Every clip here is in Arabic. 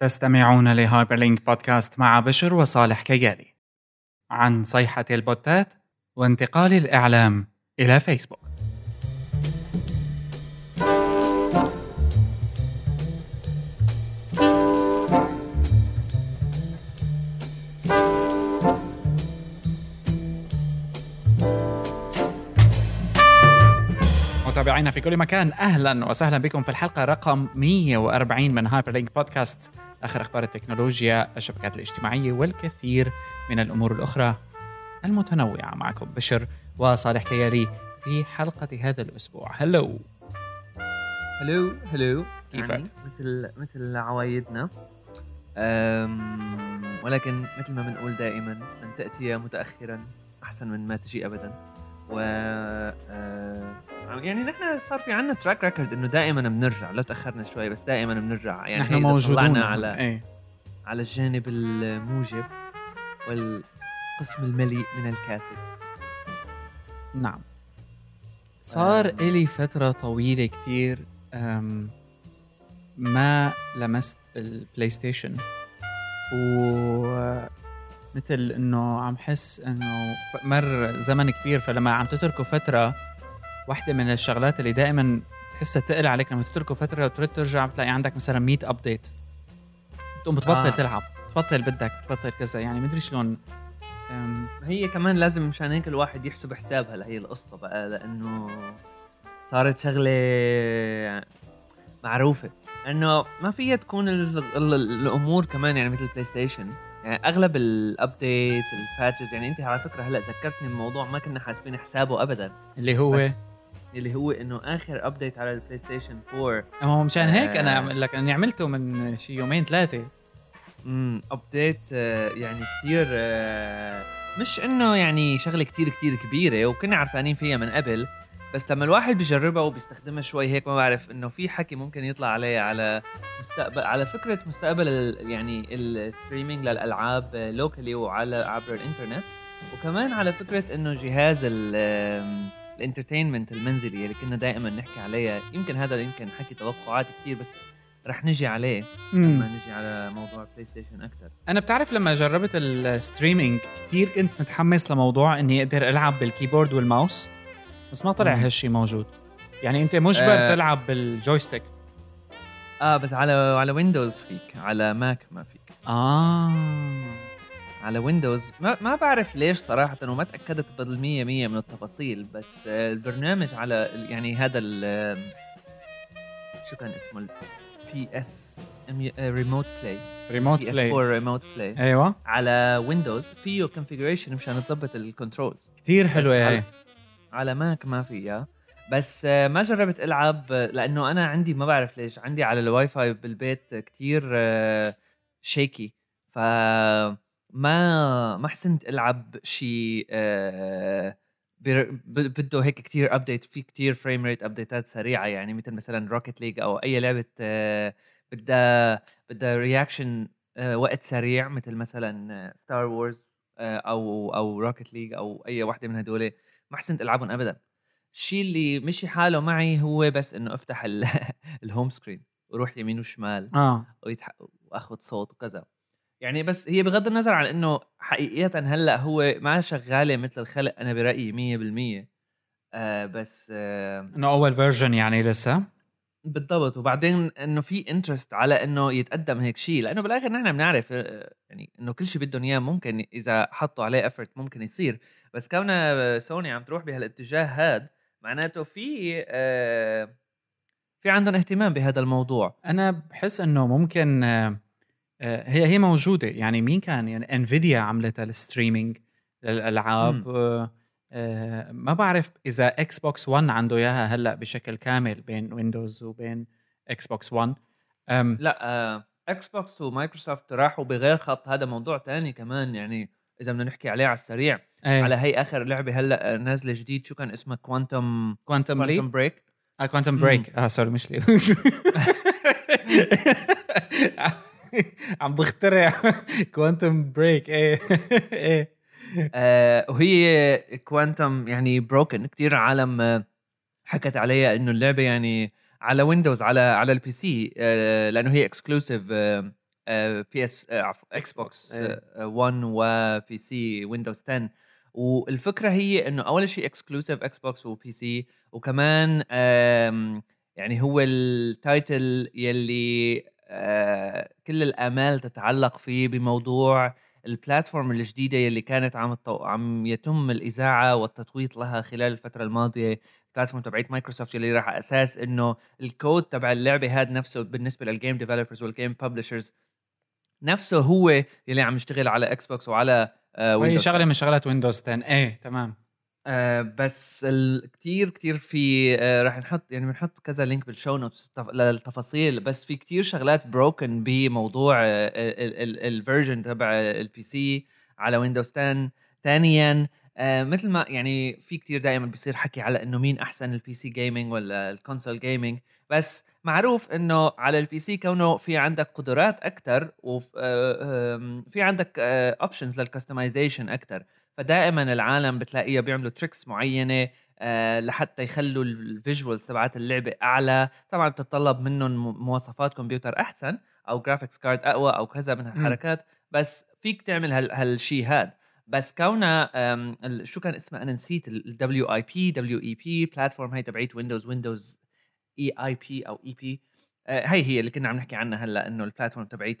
تستمعون ل Hyperlink بودكاست مع بشر وصالح كيالي. عن صيحة البوتات وانتقال الإعلام إلى فيسبوك. متابعينا في كل مكان. أهلا وسهلا بكم في الحلقة. رقم 140 من Hyperlink بودكاست آخر أخبار التكنولوجيا الشبكات الاجتماعية والكثير من الأمور الأخرى المتنوعة. معكم بشر وصالح كيالي في حلقة هذا الأسبوع. hello hello hello كيفك؟ يعني مثل مثل عوايدنا. ولكن مثل ما بنقول دائما ان تأتي متاخرا أحسن من ما تجي ابدا. و آه، يعني نحن صار في عندنا track record إنه دائما بنرجع لو تأخرنا شوي بس دائما بنرجع يعني نحن موجودون على إيه. على الجانب الموجب والقسم المليء من الكاسب نعم. صار آم. إلي فترة طويلة كتير ما لمست ال PlayStation. و مثل إنه عم حس إنه مر زمن كبير فلما عم تتركوا فترة واحدة من الشغلات اللي دائما تحسها تقل عليك لما تتركوا فترة وترد ترجع بتلاقي عندك مثلا 100 update بتقوم بتبطل آه. تلعب بتبطل بدك بتبطل كذا يعني مدري شلون. هي كمان لازم مشان هيك الواحد يحسب حسابها لهي القصة بقى لأنه صارت شغلة معروفة. إنه ما فيها تكون ال ال الأمور كمان يعني مثل ال PlayStation يعني أغلب ال updates ال patches يعني انت على فكرة هلأ ذكرتني بموضوع ما كنا حاسبين حسابه ابدا. اللي هو بس اللي هو إنه آخر update على ال PlayStation 4 ما هو مشان هيك أنا آه. عم أقول لك اني عملته من شي يومين ثلاثة. امم update آه، يعني كثير آه، مش إنه يعني شغلة كثير كثير كبيرة وكنا عرفانين فيها من قبل. بس لما الواحد بيجربها وبيستخدمها شوي هيك ما بعرف إنه في حكي ممكن يطلع عليه على مستقبل على فكرة مستقبل ال- يعني ال streaming للألعاب locally وعلى عبر الإنترنت. وكمان على فكرة إنه جهاز ال entertainment المنزلي اللي كنا دائما نحكي عليها يمكن هذا يمكن حكي توقعات كثير بس رح نجي عليه لما نجي على موضوع PlayStation أكثر أنا بتعرف لما جربت ال streaming كثير كنت متحمس لموضوع إني أقدر ألعب بال keyboard وال mouse. بس ما طلع مم. هالشي موجود. يعني أنت مجبر آه. تلعب بال joystick. آه بس على على Windows فيك على Mac ما فيك. آه. على Windows ما, ما بعرف ليش صراحة وما تأكدت بالمية مية من التفاصيل بس البرنامج على يعني هذا ال شو كان اسمه؟ ال PS remote play remote PS play 4 remote play أيوه. على Windows فيه configuration مشان تظبط ال controls كثير حلوة بس هي على- Mac ما فيها. بس آه، ما جربت ألعب آه، لأنه أنا عندي ما بعرف ليش عندي على الواي فاي بالبيت كتير shaky ف ما ما حسنت ألعب شيء بده هيك كتير update في كتير frame rate update ات سريعة يعني مثل مثلا Rocket League أو أي لعبة آه، بدها بدها reaction وقت سريع مثل مثلا Star Wars أو أو Rocket League أو أي وحده من هدول. ما حسنت ألعبهم ابدا. الشيء اللي مشي حاله معي هو بس إنه أفتح ال- الـ home screen وروح يمين وشمال آه. ويتح... وأخذ صوت وكذا. يعني بس هي بغض النظر عن إنه حقيقه هلأ هو ما شغالة مثل الخلق أنا برأيي 100% آه بس آه إنه أول version يعني لسه؟ بالضبط. وبعدين إنه في interest على إنه يتقدم هيك شيء لأنه بالآخر نحن بنعرف آه، يعني إنه كل شيء بدهم إياه ممكن إذا حطوا عليه effort ممكن يصير. بس كونها سوني عم تروح بهالاتجاه هاد معناته في آه في عندهم اهتمام بهذا الموضوع. أنا بحس إنه ممكن آه، آه، هي هي موجودة. يعني مين كان؟ يعني Nvidia عملت ال streaming للألعاب آه، ما بعرف إذا Xbox 1 عنده إياها هلأ بشكل كامل بين Windows وبين Xbox 1 أم، لا Xbox و Microsoft راحوا بغير خط. هذا موضوع تاني كمان. يعني إذا بدنا نحكي عليه على السريع. إيه. على هي آخر لعبة هلأ نازلة جديد شو كان اسمها؟ Quantum Quantum Break آه Quantum. Break آه sorry مش لي عم بخترع Quantum Break إيه. إيه. آه وهي Quantum يعني broken كثير عالم آه، حكت عليها إنه اللعبة يعني على Windows على على ال PC آه لأنه هي exclusive PS عفوا Xbox 1 و PC Windows 10 والفكرة هي إنه أول شيء exclusive Xbox و PC وكمان يعني هو ال title يلي آه، كل الآمال تتعلق فيه بموضوع ال platform الجديدة يلي كانت عم عم يتم الإذاعة والتطويط لها خلال الفترة الماضية. ال platform تبعت مايكروسوفت يلي راح أساس إنه الكود تبع اللعبة هذا نفسه بالنسبة لل game developers وال game publishers نفسه هو يلي عم يشتغل على Xbox وعلى ويندوز هي شغلة من شغلات Windows 10 إيه تمام. آه بس كثير كثير في آه راح نحط يعني بنحط كذا link بال show notes للتفاصيل. بس في كثير شغلات broken بموضوع ال version تبع ال PC على Windows 10 ثانيا آه مثل ما يعني في كثير دائما بيصير حكي على إنه مين أحسن ال PC gaming ولا ال console gaming بس معروف إنه على ال PC كونه في عندك قدرات أكثر وفي آه عندك options لل customization أكثر فدائما العالم بتلاقيها بيعملوا tricks معينة آه لحتى يخلوا ال visuals تبعات اللعبة أعلى. طبعا بتتطلب منهم مواصفات كمبيوتر أحسن أو graphics card أقوى أو كذا من الحركات بس فيك تعمل هالشيء هذا بس كونها شو كان اسمها أنا نسيت ال WAP WAP platform هي تبعت Windows Windows AAP أو AP هي هي اللي كنا عم نحكي عنها هلأ إنه ال platform تبعت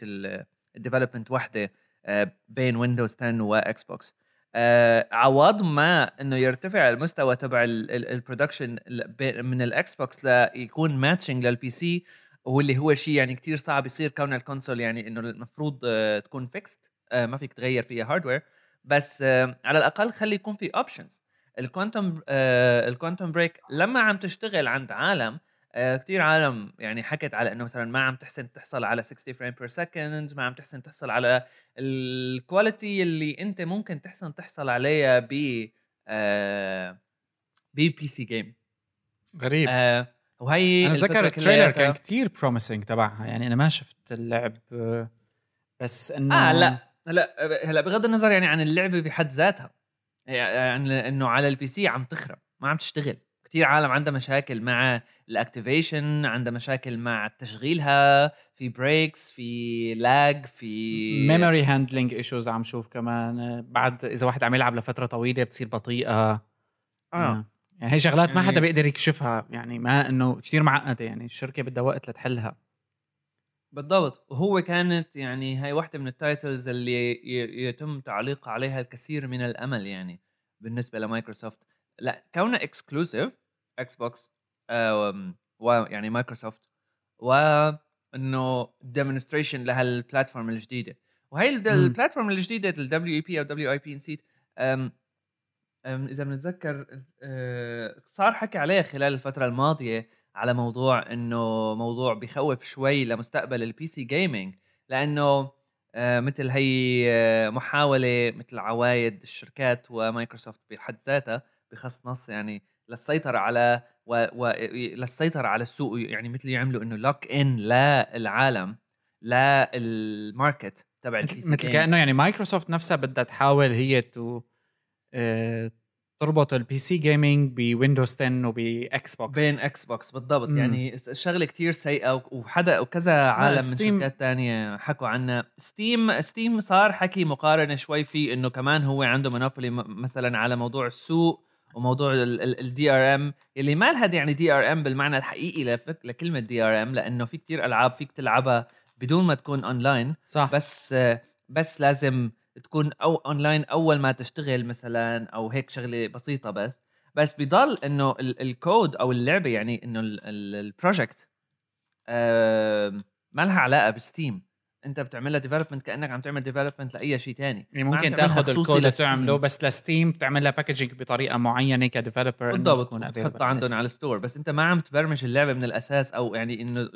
ال development وحدة آه، بين Windows 10 و Xbox آه عوض ما إنه يرتفع المستوى تبع ال production من ال Xbox ليكون matching لل PC واللي هو شيء يعني كتير صعب يصير كون ال console يعني إنه المفروض آه تكون fixed آه ما فيك تغير فيها hardware بس آه على الأقل خلي يكون في options ال Quantum ال Quantum Break لما عم تشتغل عند عالم آه، كثير عالم يعني حكت على إنه مثلا ما عم تحسن تحصل على 60 frame per second ما عم تحسن تحصل على ال quality اللي أنت ممكن تحسن تحصل عليها ب آه PC game غريب. آه وهي أنا بتذكر ال trailer كان كثير promising تبعها يعني أنا ما شفت اللعب بس إنه آه لا هلا هلأ بغض النظر يعني عن اللعبة بحد ذاتها يعني إنه على ال PC عم تخرب ما عم تشتغل. كثير عالم عندها مشاكل مع ال activation عندها مشاكل مع تشغيلها في breaks في lag في memory handling issues عم شوف كمان. بعد إذا واحد عم يلعب لفترة طويلة بتصير بطيئة. آه, آه. يعني هي شغلات. ما حدا يعني بيقدر يكشفها. يعني ما إنه كثير معقدة. يعني الشركة بدها وقت لتحلها. بالضبط. وهو كانت يعني هاي واحدة من ال titles اللي يتم تعليق عليها الكثير من الأمل يعني بالنسبة لمايكروسوفت. لأ كونها exclusive Xbox ويعني مايكروسوفت وانه demonstration لهال platform الجديدة. وهي ال platform الجديدة الدبليو اي بي أو دبليو اي بي نسيت. إذا بنتذكر أه، صار حكي عليها خلال الفترة الماضية على موضوع إنه موضوع بخوف شوي لمستقبل ال PC gaming لأنه أه، مثل هي أه، محاولة مثل عوايد الشركات ومايكروسوفت بحد ذاتها بخص نص يعني للسيطره على و... و... للسيطره على السوق يعني مثل يعملوا إنه lock in للعالم لل market تبع مثل, مثل كأنه يعني مايكروسوفت نفسها بدها تحاول هي تو آه تربط ال PC gaming ب Windows 10 وب Xbox بين Xbox بالضبط. مم. يعني شغلة كتير سيئة وحدا وكذا عالم من شركات تانية حكوا عنها. Steam Steam صار حكي مقارنة شوي فيه إنه كمان هو عنده monopoly مثلا على موضوع السوق. وموضوع ال DRM اللي ما لها يعني DRM بالمعنى الحقيقي لفك لكلمه DRM لأنه في كتير ألعاب فيك تلعبها بدون ما تكون اونلاين صح. بس بس لازم تكون أو اونلاين أول ما تشتغل مثلا أو هيك شغلة بسيطة بس. بس بضل إنه الكود أو اللعبة يعني إنه ال project ما لها علاقة ب Steam انت بتعملها development كأنك عم تعمل development لأي شيء ثاني يعني ممكن تاخذ الكود وتعمله بس ل Steam بتعملها packaging بطريقة معينة ك developer بالضبط. تحطها عندهم على ال store بس انت ما عم تبرمج اللعبة من الأساس أو يعني إنه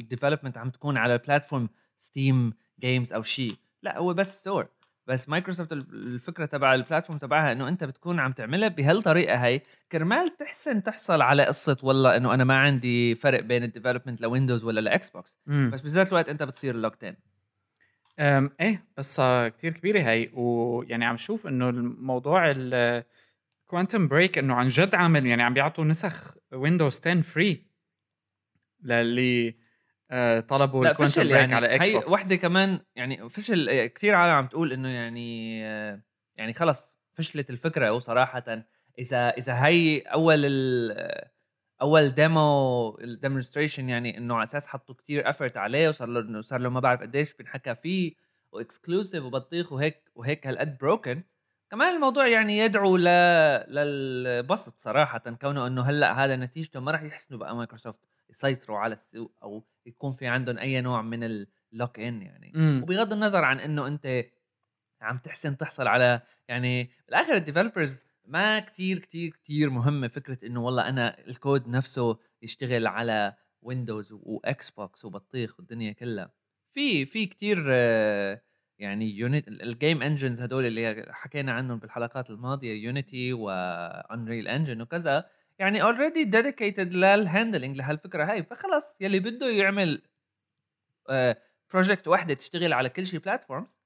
ال development عم تكون على ال platform Steam games أو شيء. لا هو بس store بس مايكروسوفت الفكرة تبع ال platform تبعها إنه أنت بتكون عم تعملها بهالطريقة هي كرمال تحسن تحصل على قصة والله إنه أنا ما عندي فرق بين ال development ل Windows ولا ل Xbox. بس بذات الوقت أنت بتصير locked in إيه قصة كتير كبيرة هي ويعني عم شوف إنه الموضوع ال Quantum Break إنه عن جد عامل يعني عم بيعطوا نسخ Windows 10 free للي طلبوا لا ال Quantum Break يعني. على Xbox وحده كمان يعني فشل كثير عالم عم تقول إنه يعني آه، يعني خلص فشلت الفكرة وصراحه إذا إذا هي أول ال أول demo ال demonstration يعني إنه على أساس حطوا كتير effort عليه وصار له صار له ما بعرف قديش بنحكى فيه و exclusive وبطيخ وهيك وهيك هالقد broken كمان الموضوع يعني يدعو ل... للبسط صراحة كونه إنه هلأ هذا نتيجته ما راح يحسنوا بقى مايكروسوفت. يسيطروا على السوق أو يكون في عندهم أي نوع من ال lock in يعني مم. وبغض النظر عن إنه أنت عم تحسن تحصل على يعني بالاخر ال developers ما كتير كتير كتير مهمة فكرة إنه والله أنا الكود نفسه يشتغل على Windows و Xbox وبطيخ والدنيا كلها في في كتير يعني يونيت ال game engines هدول اللي حكينا عنهم بالحلقات الماضية Unity و Unreal Engine وكذا يعني already dedicated لل handling لهالفكرة هاي فخلص يلي بده يعمل project وحده تشتغل على كل شيء platforms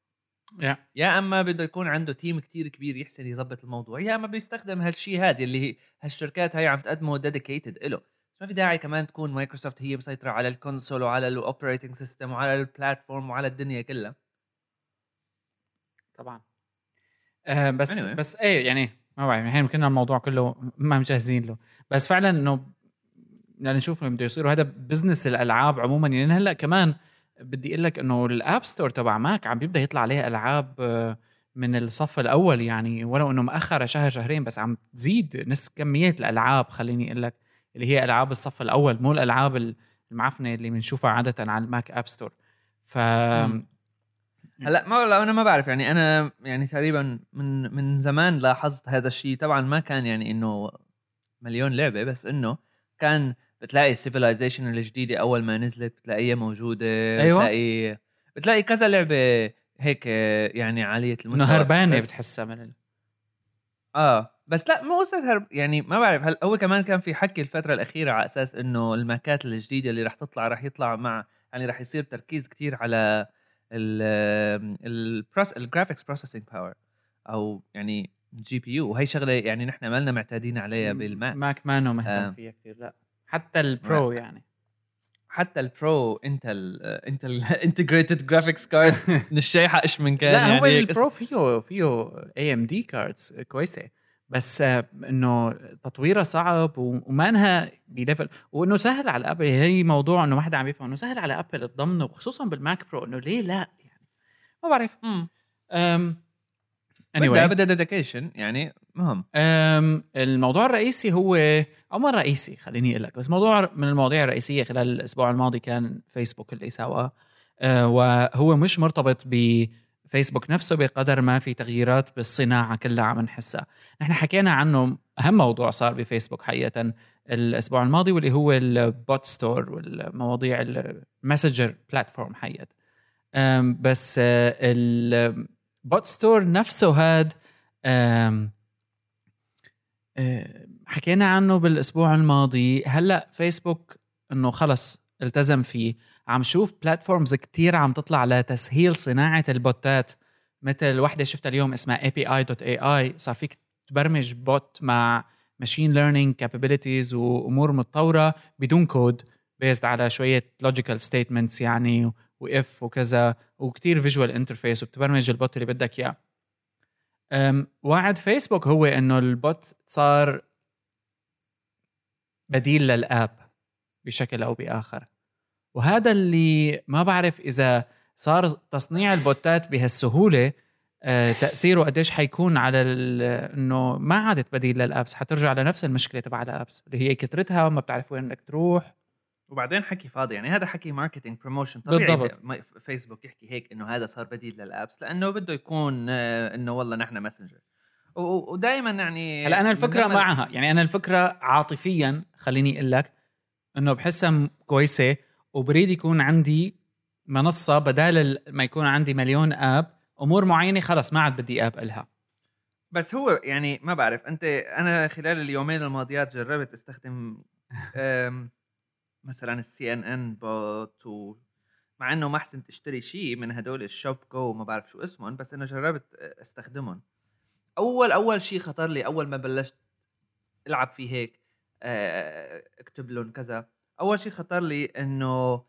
yeah. يا أما بده يكون عنده team كتير كبير يحسن يظبط الموضوع يا أما بيستخدم هالشيء هذا اللي هالشركات هاي عم تقدمه dedicated له ما في داعي كمان تكون مايكروسوفت هي مسيطرة على ال console وعلى ال operating system وعلى ال platform وعلى الدنيا كلها طبعا آه بس Anyway. بس إيه يعني ما بعرف الحين يمكن الموضوع كله ما مجهزين له. بس فعلا إنه بدنا نشوف بده يصير وهذا business الألعاب عموما يعني هلأ كمان بدي أقول لك إنه ال App Store تبع ماك عم بيبدأ يطلع عليه ألعاب آه، من الصف الأول. يعني ولو إنه مأخرة شهر شهرين بس عم تزيد نس كمية الألعاب خليني أقول لك اللي هي ألعاب الصف الأول مو الألعاب المعفنة اللي بنشوفها عادة على ال Mac App Store ف مم. هلا ما لا أنا ما بعرف يعني أنا يعني تقريبا من من زمان لاحظت هذا الشيء. طبعا ما كان يعني إنه مليون لعبة بس إنه كان بتلاقي Civilization الجديدة أول ما نزلت بتلاقيها موجودة أيوة. بتلاقي بتلاقي كذا لعبة هيك يعني عالية إنه المستوى هربانه بتحسها من ال... آه بس لا مو قصة هرب يعني ما بعرف. هل هو كمان كان في حكي الفترة الأخيرة على أساس إنه الماكات الجديدة اللي رح تطلع رح يطلع مع يعني رح يصير تركيز كتير على البروس ال graphics processing power أو يعني GPU وهي شغلة يعني نحن ما لنا معتادين عليها بالماك. ماك مانو مهتم آه. فيها كثير لا. حتى ال Pro يعني. حتى ال Pro Intel Intel integrated graphics card من الشيحة إيش من كان لا يعني هو ال Pro فيه فيه AMD cards كويسة. بس آه، إنه تطويرها صعب و- وما إنها ب level وإنه سهل على أبل. هي موضوع إنه واحد عم يفهم إنه سهل على أبل تضمنه وخصوصا بال Mac Pro إنه ليه لا؟ يعني ما بعرف. مم. أم بدها anyway. بدها dedication يعني مهم. أم الموضوع الرئيسي هو أو ما الرئيسي خليني أقول لك بس موضوع من المواضيع الرئيسية خلال الأسبوع الماضي كان فيسبوك اللي سواه أه وهو مش مرتبط بفيسبوك نفسه بقدر ما في تغييرات بالصناعة كلها عم نحسها. نحن حكينا عنه أهم موضوع صار بفيسبوك حقيقة الأسبوع الماضي واللي هو ال bot store والمواضيع ال Messenger platform حقيقة. بس آه، ال bot store نفسه هاد آه، حكينا عنه بالأسبوع الماضي. هلأ فيسبوك إنه خلص التزم فيه. عم شوف platforms كتير عم تطلع لتسهيل صناعة البوتات. مثل وحدة شفتها اليوم اسمها api.ai صار فيك تبرمج bot مع machine learning capabilities وأمور متطورة بدون كود based على شوية logical statements يعني و if وكذا وكتير visual interface وبتبرمج ال bot اللي بدك إياه. وعد فيسبوك هو إنه ال bot صار بديل لل app بشكل أو بآخر. وهذا اللي ما بعرف إذا صار تصنيع البوتات بهالسهولة آه، تأثيره قديش حيكون على إنه ما عادت بديل لل apps حترجع لنفس المشكلة تبع ال apps اللي هي كثرتها ما بتعرف وين بدك تروح. وبعدين حكي فاضي يعني هذا حكي marketing promotion طبيعي بالضبط. فيسبوك يحكي هيك إنه هذا صار بديل لل apps لأنه بده يكون آه، إنه والله نحن ماسنجر ودائما يعني هلا أنا الفكرة معها يعني أنا الفكرة عاطفيا خليني أقول لك إنه بحسها كويسة وبريد يكون عندي منصة بدال ال- ما يكون عندي مليون app أمور معينة خلص ما عاد بدي app إلها. بس هو يعني ما بعرف أنت أنا خلال اليومين الماضيات جربت أستخدم مثلا ال CNN bot و مع إنه ما احسن تشتري شيء من هدول الشوب جو وما بعرف شو اسمهم بس أنا جربت أستخدمهم. أول أول شيء خطر لي أول ما بلشت ألعب فيه هيك آه، أكتب لهم كذا. أول شيء خطر لي إنه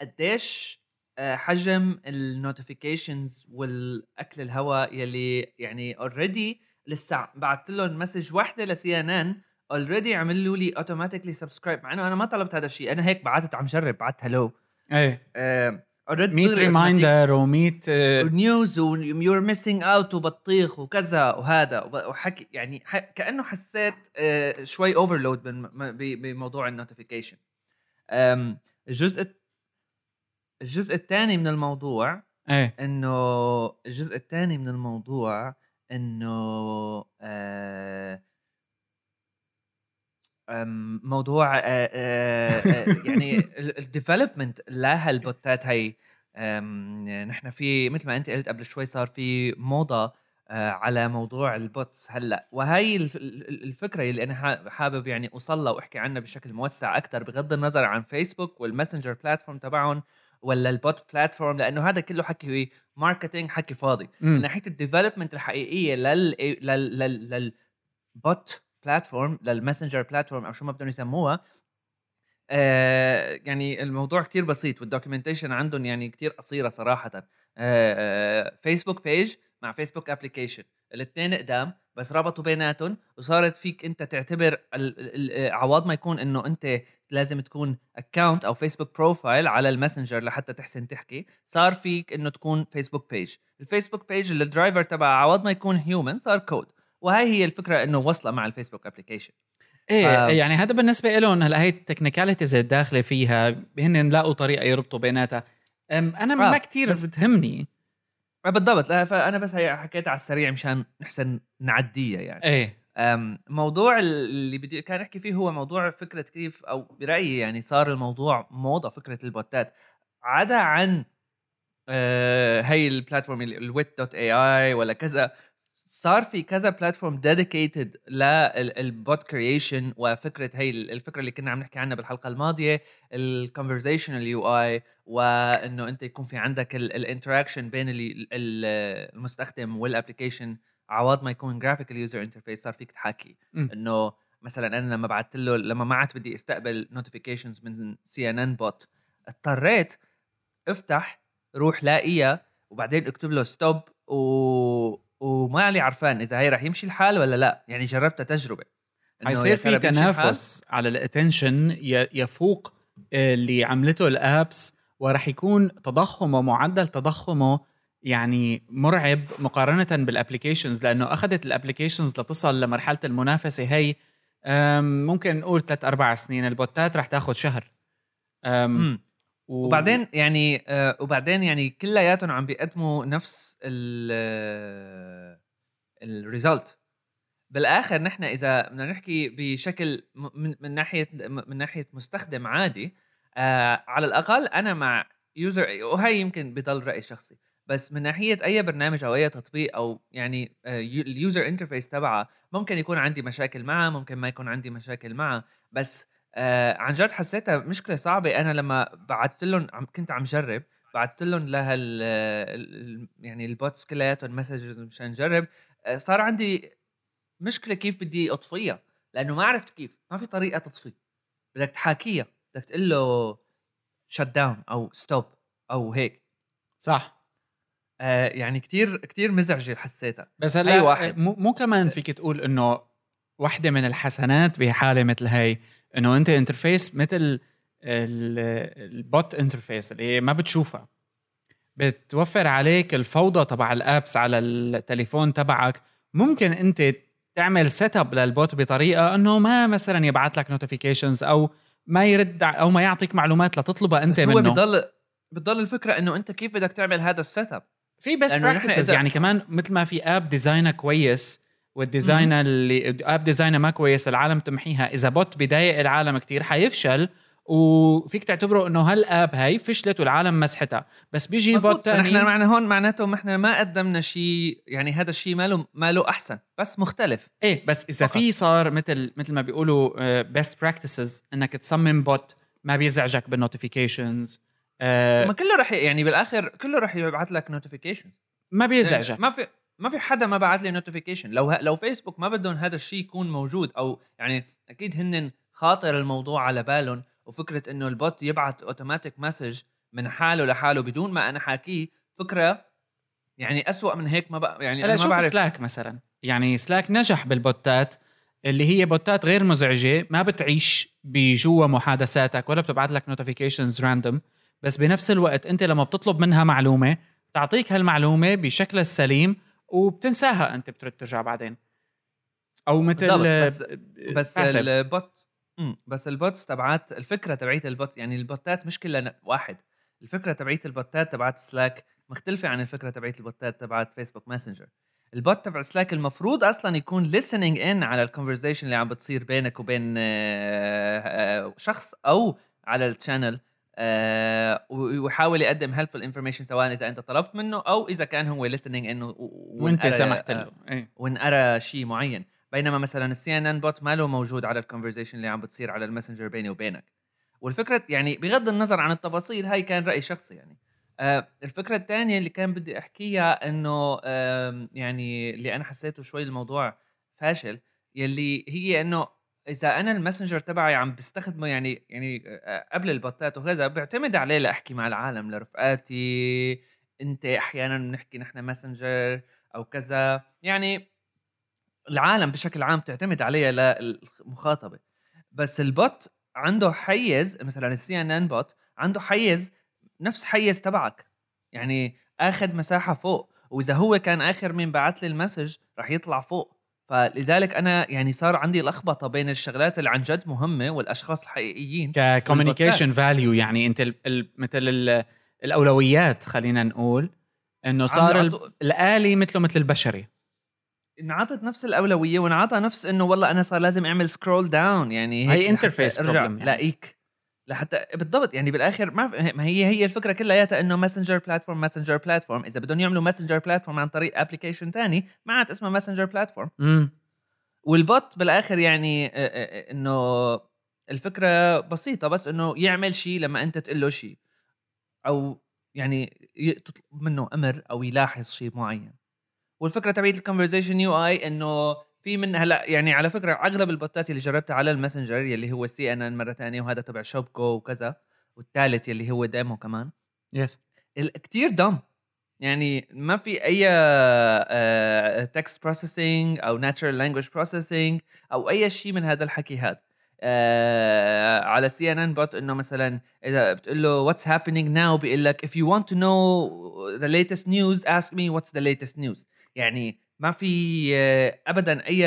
قديش آه، حجم ال notifications والأكل الهواء يلي يعني already لسه بعثت لهم message واحدة ل CNN already عملوا لي automatically subscribe مع إنه أنا ما طلبت هذا الشيء أنا هيك بعثت عم جرب بعثت hello إيه. already 100 reminder و100 news و you're missing out وبطيخ وكذا وهذا وحكي يعني كأنه حسيت آه، شوي overload بموضوع ال notification الجزء الجزء الثاني من الموضوع إيه. إنه الجزء الثاني من الموضوع إنه آه موضوع آه آه يعني ال development لهالبوتات هي نحن في مثل ما أنت قلت قبل شوي صار في موضة على موضوع ال bots هلأ. وهي الفكرة اللي أنا حابب يعني أوصل لها وأحكي عنها بشكل موسع أكثر بغض النظر عن فيسبوك وال Messenger platform تبعهم ولا ال bot platform لأنه هذا كله حكي marketing حكي فاضي. من ناحية ال development الحقيقية لل لل لل لل bot platform لل Messenger platform أو شو ما بدهم يسموها آه يعني الموضوع كتير بسيط وال documentation عندهم يعني كتير قصيرة صراحة. آه آه Facebook page مع Facebook application الاثنين قدام بس ربطوا بيناتهم. وصارت فيك أنت تعتبر عوض ما يكون إنه أنت لازم تكون account أو Facebook profile على الماسنجر لحتى تحسن تحكي. صار فيك إنه تكون Facebook page ال Facebook page ال driver تبع عوض ما يكون human صار كود وهي هي الفكرة إنه وصله مع ال Facebook application إيه ف... يعني هذا بالنسبة لهم هلأ هي ال technicalities الداخلة فيها هن لاقوا طريقة يربطوا بيناتها. أنا آه. ما كثير بتهمني. بالضبط. فأنا بس هي حكيت على السريع مشان نحسن نعديها يعني. إيه. موضوع اللي بدي كان أحكي فيه هو موضوع فكرة كيف أو برأيي يعني صار الموضوع موضة فكرة البوتات. عدا عن آه هي ال platform ال Wit.ai ولا كذا صار في كذا platform dedicated لل bot creation وفكرة هي الفكرة اللي كنا عم نحكي عنها بالحلقة الماضية ال conversational UI وإنه أنت يكون في عندك ال interaction بين المستخدم وال application عوض ما يكون graphical user interface صار فيك تحاكي. إنه مثلا أنا لما بعثت له لما ما عاد بدي أستقبل notifications من CNN bot اضطريت أفتح روح لاقيها وبعدين اكتب له stop و وما لي عرفان إذا هي رح يمشي الحال ولا لا. يعني جربتها تجربة. حيصير في تنافس على ال attention يفوق اللي عملته ال apps ورح يكون تضخمه معدل تضخمه يعني مرعب مقارنة بال applications لأنه أخذت ال applications لتصل لمرحلة المنافسة. هي ممكن نقول ثلاث أربع سنين. البوتات رح تاخذ شهر. و... وبعدين يعني آه وبعدين يعني كلياتهم عم بيقدموا نفس ال ال result بالآخر نحن إذا بدنا نحكي بشكل من, من ناحية من ناحية مستخدم عادي آه على الأقل أنا مع user وهي يمكن بضل رأي شخصي بس من ناحية أي برنامج أو أي تطبيق أو يعني آه ال user interface تبعه ممكن يكون عندي مشاكل معه ممكن ما يكون عندي مشاكل معه بس آه عن جد حسيتها مشكلة صعبة. أنا لما بعثت لهم عم كنت عم جرب بعثت لهم لهال يعني ال bots كلياتهم messages مشان نجرب آه صار عندي مشكلة كيف بدي أطفيها لأنه ما عرفت كيف ما في طريقة تطفي. بدك تحاكيها بدك تقول له shut down أو stop أو هيك. صح. آه يعني كتير كتير مزعجة حسيتها. بس هلأ أي واحد. مو, مو كمان فيك تقول إنه واحدة من الحسنات بحالة مثل هاي إنه أنت interface مثل ال bot interface اللي ما بتشوفها. بتوفر عليك الفوضى تبع ال apps على التليفون تبعك. ممكن أنت تعمل set up لل bot بطريقة إنه ما مثلا يبعث لك notifications أو ما يرد أو ما يعطيك معلومات لتطلبها أنت منه هو بضل بضل الفكرة إنه أنت كيف بدك تعمل هذا ال set up في best practices يعني كمان مثل ما في app design ها كويس وال design اللي app design ها ما كويس العالم تمحيها. إذا bot بضايق العالم كتير حيفشل وفيك تعتبره إنه هال app هاي فشلت والعالم مسحتها. بس بيجي bot ثاني نحن معنا هون معناته ما إحنا ما قدمنا شيء يعني هذا الشيء ماله ماله أحسن بس مختلف. إيه بس إذا في صار مثل مثل ما بيقولوا best uh, practices إنك تصمم bot ما بيزعجك بال notifications آه ما كله رح يعني بالآخر كله رح يبعث لك notification ما بيزعجك. يعني ما في ما في حدا ما بعت لي notification لو لو فيسبوك ما بدهم هذا الشيء يكون موجود أو يعني أكيد هن خاطر الموضوع على بالهم وفكرة إنه ال bot يبعث automatic message من حاله لحاله بدون ما أنا حاكيه فكرة يعني أسوأ من هيك ما بقى يعني أنا ما شوف بعرف. سلاك مثلا. يعني سلاك نجح بالبوتات اللي هي بوتات غير مزعجة ما بتعيش بجوا محادثاتك ولا بتبعت لك notifications random بس بنفس الوقت أنت لما بتطلب منها معلومة تعطيك هالمعلومة بشكلها السليم وبتنساها أنت بترد ترجع بعدين. أو مثل بالضبط، بس passive. ال bot بس ال bots تبعات الفكرة تبعيت ال bot يعني البوتات مش كلها واحد. الفكرة تبعيت البوتات تبعت سلاك مختلفة عن الفكرة تبعيت البوتات تبعت فيسبوك ماسنجر ال bot تبع سلاك المفروض أصلا يكون listening in على ال conversation اللي عم بتصير بينك وبين آه، آه، شخص أو على ال channel آه، ويحاول يقدم helpful information سواء إذا أنت طلبت منه أو إذا كان هو listening إنه وأنت سمحت له. إيه. ونقرا شيء معين. بينما مثلا ال CNN bot ما له موجود على ال conversation اللي عم بتصير على الماسنجر بيني وبينك. والفكرة يعني بغض النظر عن التفاصيل هاي كان رأي شخصي يعني. آه الفكرة الثانية اللي كان بدي أحكيها إنه آه يعني اللي أنا حسيته شوي الموضوع فاشل يلي هي إنه إذا أنا الماسنجر تبعي عم بستخدمه يعني يعني قبل البوتات وكذا بعتمد عليه لأحكي مع العالم لرفقاتي أنت أحيانا بنحكي نحن ماسنجر أو كذا. يعني العالم بشكل عام تعتمد عليها للمخاطبة. بس ال bot عنده حيز مثلا ال CNN bot عنده حيز نفس حيز تبعك. يعني آخذ مساحة فوق وإذا هو كان آخر مين بعت لي ال message رح يطلع فوق. فلذلك أنا يعني صار عندي لخبطة بين الشغلات اللي عن جد مهمة والأشخاص الحقيقيين ككوميونيكيشن فاليو يعني أنت ال ال مثل ال الأولويات خلينا نقول إنه صار ال- الآلي مثله مثل البشري. انعطت نفس الأولوية وانعطى نفس إنه والله أنا صار لازم أعمل scroll down يعني هي ارجع problem يعني. لاقيك لحتى بالضبط يعني بالآخر ما هي هي الفكرة كلياتها إنه ماسنجر platform ماسنجر platform إذا بدهم يعملوا ماسنجر platform عن طريق application تاني ما عاد اسمها ماسنجر platform وال bot بالآخر يعني إنه الفكرة بسيطة بس إنه يعمل شيء لما أنت تقول له شيء أو يعني تطلب منه أمر أو يلاحظ شيء معين. والفكرة تبعت ال conversation UI إنه في من هلا يعني على فكرة أغلب البوتات اللي جربتها على الماسنجر يلي هو CNN مرة ثانية وهذا تبع شوبكو وكذا والثالث يلي هو demo كمان. yes كثير dumb. يعني ما في أي text processing أو natural language processing أو أي شيء من هذا الحكي هذا آه على CNN bot إنه مثلا إذا بتقول له what's happening now بيقول لك if you want to know the latest news ask me what's the latest news. يعني ما في ابدا أي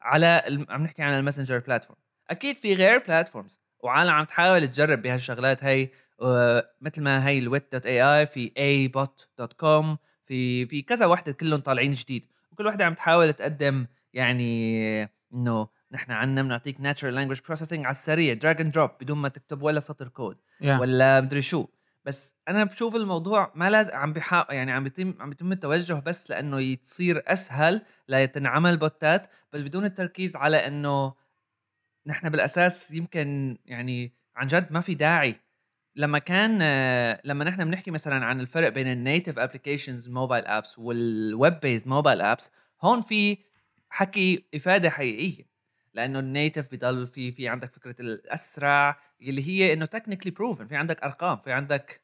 على عم نحكي عن الماسنجر platform أكيد في غير platforms وعالم عم تحاول تجرب بهالشغلات هي آه، مثل ما هي ال Wit dot AI في iBot dot com في في كذا وحدة كلهم طالعين جديد. وكل وحدة عم تحاول تقدم يعني إنه نحن عنا بنعطيك natural language processing على السريع drag and drop بدون ما تكتب ولا سطر code yeah. ولا مدري شو. بس أنا بشوف الموضوع ما لازم عم بحا يعني عم بيتم عم بيتم التوجه بس لأنه يصير أسهل لتنعمل بوتات بس بدون التركيز على إنه نحن بالأساس يمكن يعني عن جد ما في داعي. لما كان لما نحن بنحكي مثلا عن الفرق بين ال native applications mobile apps وال web based mobile apps هون في حكي إفادة حقيقية. لأنه ال native بضل في في عندك فكرة الأسرع اللي هي إنه technically proven في عندك أرقام في عندك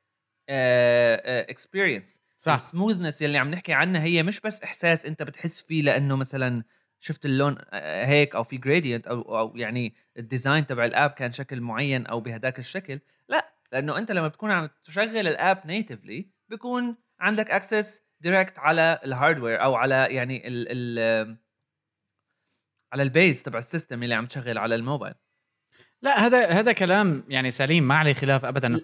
experience صح. ال smoothness يلي عم نحكي عنها هي مش بس إحساس أنت بتحس فيه لأنه مثلا شفت اللون آه، هيك أو في gradient أو أو يعني ال design تبع ال app كان شكل معين أو بهداك الشكل. لا لأنه أنت لما بتكون عم تشغل ال app natively بيكون عندك access direct على ال hardware أو على يعني ال ال على ال base تبع ال system اللي عم تشغل على الموبايل. لا هذا هذا كلام يعني سليم ما عليه خلاف ابدا.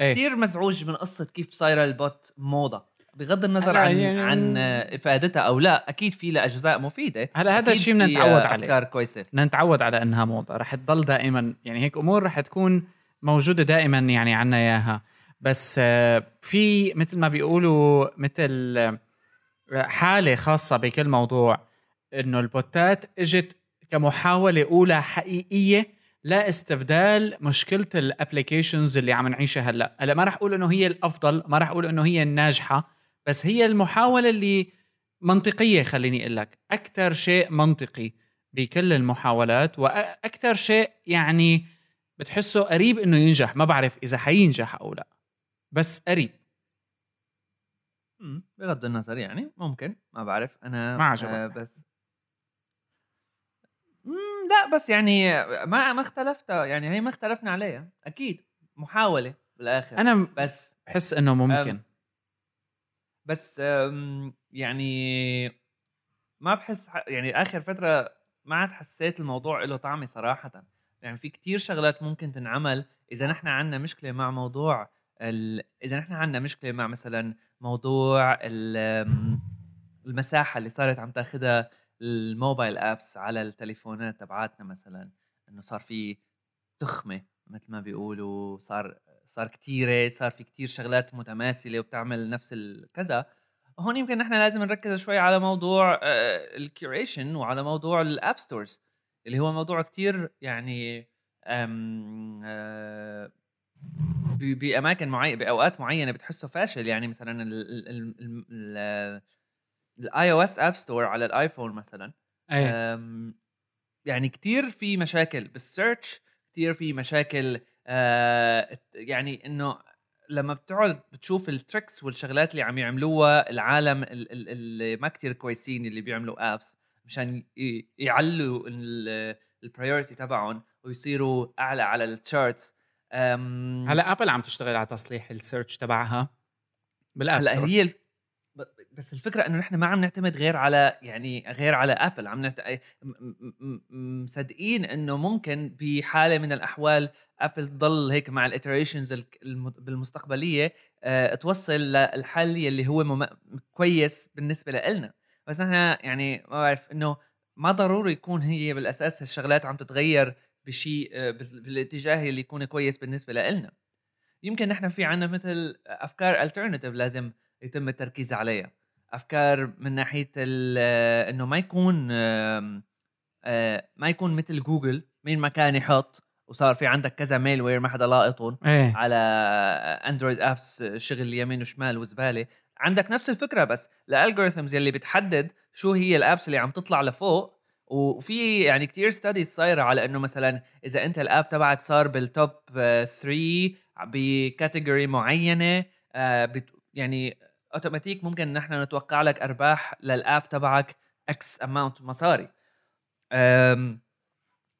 إيه. كثير مزعوج من قصة كيف صايرة ال bot موضة. بغض النظر عن يعني- عن إفادتها أو لا أكيد في لها أجزاء مفيدة. هلا هذا الشيء بدنا نتعود عليه. أفكار كويسة. بدنا نتعود على إنها موضة. رح تضل دائما يعني هيك أمور رح تكون موجودة دائما يعني عنا إياها. بس آه، في مثل ما بيقولوا مثل آه، حالة خاصة بكل موضوع إنه البوتات إجت كمحاولة أولى حقيقية لاستبدال مشكلة ال applications اللي عم نعيشها هلأ. هلأ ما رح أقول إنه هي الأفضل ما رح أقول إنه هي الناجحة بس هي المحاولة اللي منطقية خليني أقول لك. أكثر شيء منطقي بكل المحاولات وأكثر شيء يعني بتحسه قريب إنه ينجح. ما بعرف إذا حينجح أو لأ بس قريب. بغض النظر يعني ممكن ما بعرف. أنا ما عجبك. آه بس لا بس يعني ما ما اختلفت يعني هي ما اختلفنا عليها أكيد محاولة بالآخر أنا بس بحس إنه ممكن. بس يعني ما بحس يعني آخر فترة ما عاد حسيت الموضوع له طعمه صراحة. يعني في كتير شغلات ممكن تنعمل إذا نحن عندنا مشكلة مع موضوع ال... إذا نحن عندنا مشكلة مع مثلا موضوع ال... المساحة اللي صارت عم تاخذها الموبايل أبس على التليفونات تبعاتنا مثلا إنه صار في تخمة مثل ما بيقولوا صار صار كتيرة صار في كتير شغلات متماثلة وبتعمل نفس الكذا هون يمكن نحن لازم نركز شوي على موضوع ال curation وعلى موضوع ال app stores اللي هو موضوع كتير يعني آه، بأماكن معينه بأوقات معينة بتحسه فاشل. يعني مثلا ال iOS app store على الايفون مثلا أيه. يعني كتير في مشاكل بال search كتير في مشاكل آه يعني إنه لما بتقعد بتشوف ال tricks والشغلات اللي عم يعملوها العالم اللي ما كتير كويسين اللي بيعملوا apps مشان يعلوا ال priority تبعهم ويصيروا أعلى على ال charts هلا ابل عم تشتغل على تصليح ال search تبعها بال app هلا هي بس الفكرة انه نحن ما عم نعتمد غير على يعني غير على ابل عم نعت... مصدقين إنه ممكن بحالة من الأحوال ابل تضل هيك مع ال iterations بالمستقبلية أه توصل للحل يلي هو مم... كويس بالنسبة لنا بس نحن يعني ما بعرف إنه ما ضروري يكون هي بالأساس الشغلات عم تتغير بشيء آه، بالاتجاه اللي يكون كويس بالنسبة لنا يمكن نحن في عنا مثل أفكار alternative لازم يتم التركيز عليها. أفكار من ناحية آه، إنه ما يكون آه، ما يكون مثل جوجل مين ما كان يحط وصار في عندك كذا malware ما حدا لاقطهم إيه. على اندرويد apps شغل يمين وشمال وزبالة عندك نفس الفكرة بس ال algorithms يلي بتحدد شو هي ال apps اللي عم تطلع لفوق وفي يعني كتير studies صايرة على إنه مثلا إذا أنت ال app تبعك صار بال top 3 ب category معينة آه، يعني اوتوماتيك ممكن نحن نتوقع لك أرباح لل app تبعك X amount مصاري.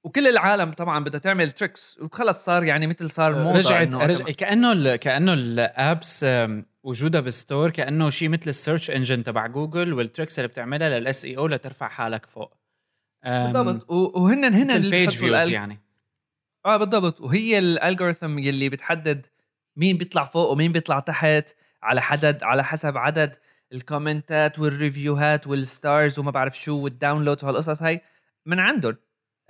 وكل العالم طبعا بدها تعمل tricks وخلص صار يعني مثل صار موضة رجعت رجع كأنه كأنه ال apps وجودها بال store كأنه شيء مثل ال search engine تبع جوجل وال tricks اللي بتعملها لل SEO لترفع حالك فوق. بالضبط. وهن هن ال page views يعني. آه بالضبط. وهي ال algorithm يلي بتحدد مين بيطلع فوق ومين بيطلع تحت. على حدد على حسب عدد الكومنتات والريفيوهات وال stars وما بعرف شو وال downloads وهالقصص هاي من عندهم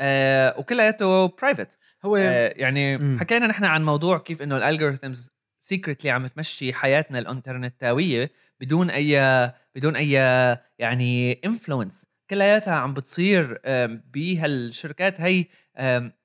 آه وكلياته private هو آه يعني م. حكينا نحن عن موضوع كيف إنه ال algorithms secretly عم تمشي حياتنا الانترنتاوية بدون أي بدون أي يعني influence كلياتها عم بتصير بهالشركات هي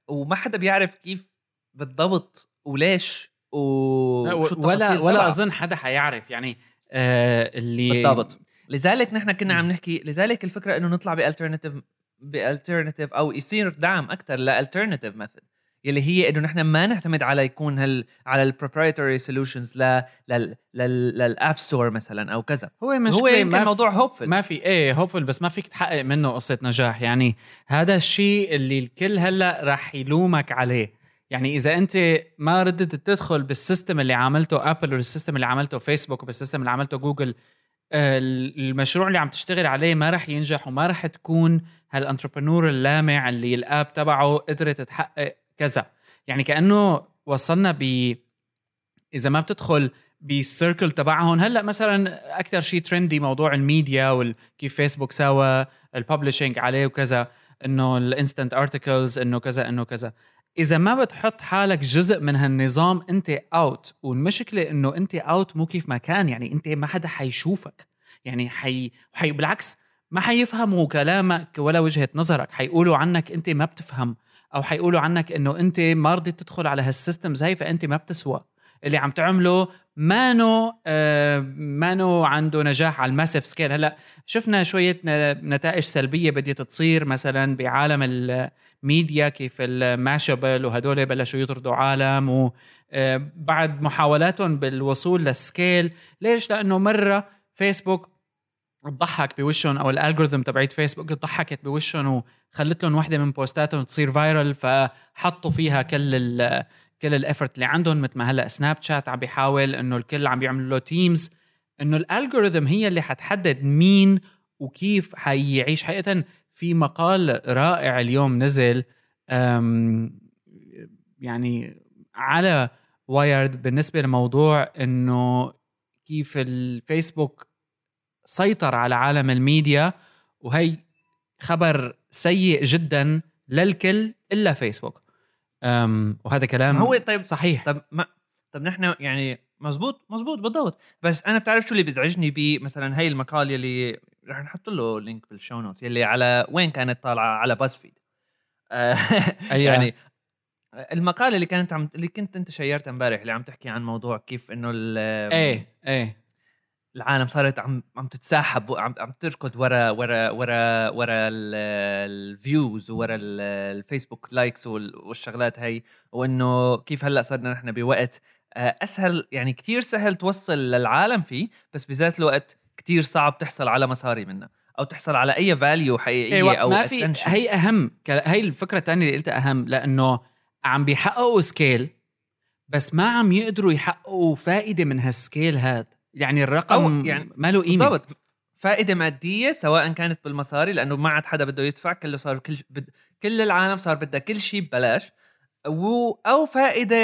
وما حدا بيعرف كيف بالضبط وليش وشو ولا ولا أظن حدا حيعرف. يعني آه اللي بالضبط. لذلك نحن كنا عم نحكي لذلك الفكرة إنه نطلع ب alternative ب alternative أو يصير دعم أكثر ل alternative method يلي هي إنه نحن ما نعتمد على يكون هال على ال proprietary solutions ل لل لل App Store مثلا أو كذا. هو مش هو يمكن موضوع hopeful ما في إيه hopeful بس ما فيك تحقق منه قصة نجاح. يعني هذا الشيء اللي الكل هلأ راح يلومك عليه. يعني إذا أنت ما ردت تدخل بال system اللي عملته Apple وال system اللي عملته فيسبوك وبال system اللي عملته جوجل آه، المشروع اللي عم تشتغل عليه ما رح ينجح وما رح تكون هال entrepreneur اللامع اللي ال app تبعه قدرت تحقق كذا. يعني كأنه وصلنا ب إذا ما بتدخل بال circle تبعهم. هلأ مثلا أكثر شيء trendy موضوع الميديا وكيف فيسبوك سوى ال publishing عليه وكذا إنه ال Instant Articles إنه كذا إنه كذا. إذا ما بتحط حالك جزء من هالنظام أنت out والمشكلة إنه أنت out مو كيف ما كان. يعني أنت ما حدا حيشوفك. يعني حي, حي بالعكس ما حيفهموا كلامك ولا وجهة نظرك. حيقولوا عنك أنت ما بتفهم. أو حيقولوا عنك إنه أنت ما رضيت تدخل على هال systems هي فأنت ما بتسوى. اللي عم تعمله مانو آه مانو عنده نجاح على ال massive scale. هلأ شفنا شوية نتائج سلبية بديت تصير مثلا بعالم الميديا كيف ال Mashable وهدول بلشوا يطردوا عالم وبعد آه، محاولاتهم بالوصول لل scale. ليش؟ لأنه مرة فيسبوك تضحك بوشهم أو ال algorithm تبعت فيسبوك ضحكت بوشهم وخلت لهم وحده من post اتهم تصير viral فحطوا فيها كل كل ال effort اللي عندهم مثل ما هلأ Snapchat عم بيحاول إنه الكل عم بيعملوا له teams إنه ال algorithm هي اللي حتحدد مين وكيف حيعيش. حقيقة في مقال رائع اليوم نزل يعني على Wired بالنسبة لموضوع إنه كيف الفيسبوك سيطر على عالم الميديا وهي خبر سيء جدا للكل إلا فيسبوك وهذا كلام هو طيب صحيح. طب ما طب نحن يعني مزبوط مزبوط بالضبط. بس أنا بتعرف شو اللي بيزعجني بمثلا هي المقال يلي رح نحط له link بال show note يلي على وين كانت طالعة؟ على BuzzFeed يعني المقاله اللي كانت عم اللي كنت أنت شيرتها امبارح اللي عم تحكي عن موضوع كيف إنه إيه إيه. العالم صارت عم عم تتساحب عم عم تركض ورا ورا ورا ورا ال views ورا ال Facebook likes والشغلات هي وإنه كيف هلأ صرنا نحن بوقت آه، أسهل يعني كتير سهل توصل للعالم فيه بس بذات الوقت كتير صعب تحصل على مصاري منه أو تحصل على أي value حقيقية أيوة أو ما في هي أهم هي الفكرة الثانية اللي قلتها أهم لأنه عم بيحققوا scale بس ما عم يقدروا يحققوا فائدة من هال scale هاد. يعني الرقم يعني ما له قيمة. بالضبط. فائدة مادية سواء كانت بالمصاري لأنه ما عاد حدا بده يدفع كله صار كل بد... كل العالم صار بدها كل شيء ببلاش. و... أو فائدة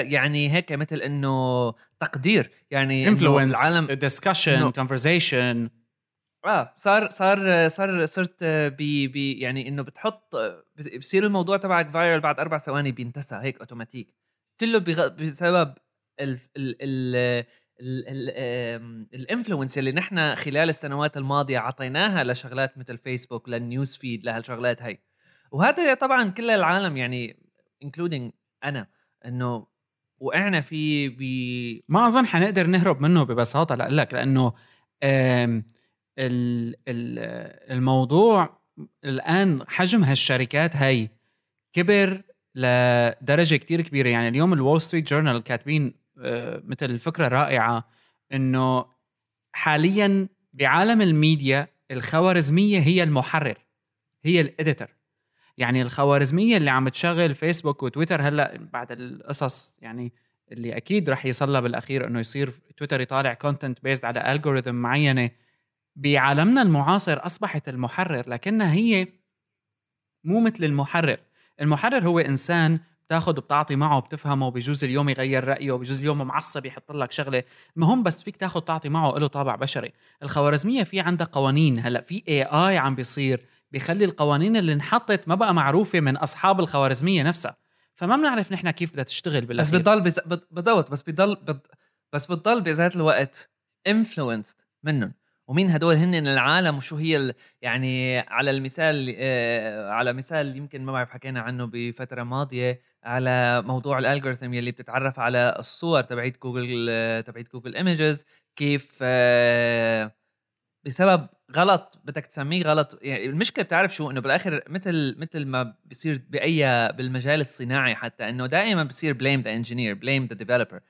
يعني هيك مثل إنه تقدير يعني influence العالم discussion conversation آه صار صار صار صرت بي بي يعني إنه بتحط بصير الموضوع تبعك viral بعد أربع ثواني بينتسى هيك اوتوماتيك كله بغ... بسبب ال ال ال ال influence اللي نحن خلال السنوات الماضية اعطيناها لشغلات مثل فيسبوك لل news feed لهالشغلات هي وهذا طبعا كل العالم يعني including أنا إنه وقعنا فيه ب ما أظن حنقدر نهرب منه ببساطة لك لأنه الموضوع الآن حجم هالشركات هي كبر لدرجة كتير كبيرة. يعني اليوم ال Wall Street Journal كاتبين مثل الفكرة رائعه إنه حاليا بعالم الميديا الخوارزمية هي المحرر هي ال editor. يعني الخوارزمية اللي عم تشغل فيسبوك وتويتر هلأ بعد القصص يعني اللي أكيد رح يصير بالأخير إنه يصير تويتر يطالع content based على algorithm معينة بعالمنا المعاصر أصبحت المحرر لكنها هي مو مثل المحرر. المحرر هو إنسان بتاخذ وبتعطي معه وبتفهمه بجوز اليوم يغير رأيه بجوز اليوم معصب يحط لك شغلة. المهم بس فيك تاخذ تعطي معه له طابع بشري. الخوارزمية في عندها قوانين. هلأ في AI عم بيصير بيخلي القوانين اللي انحطت ما بقى معروفة من أصحاب الخوارزمية نفسها. فما بنعرف نحن كيف بدها تشتغل بالأخير. بس بتضل بز... بس بضل بس بتضل بذات الوقت influenced منهم. ومين هدول هن العالم وشو هي ال... يعني على المثال آه على مثال يمكن ما بعرف حكينا عنه بفترة ماضية على موضوع ال algorithm يلي بتتعرف على الصور تبعت جوجل تبعت Google Images كيف آه بسبب غلط بدك تسميه غلط يعني المشكلة بتعرف شو؟ إنه بالآخر مثل مثل ما بصير بأي بالمجال الصناعي حتى إنه دائما بصير blame the engineer blame the developer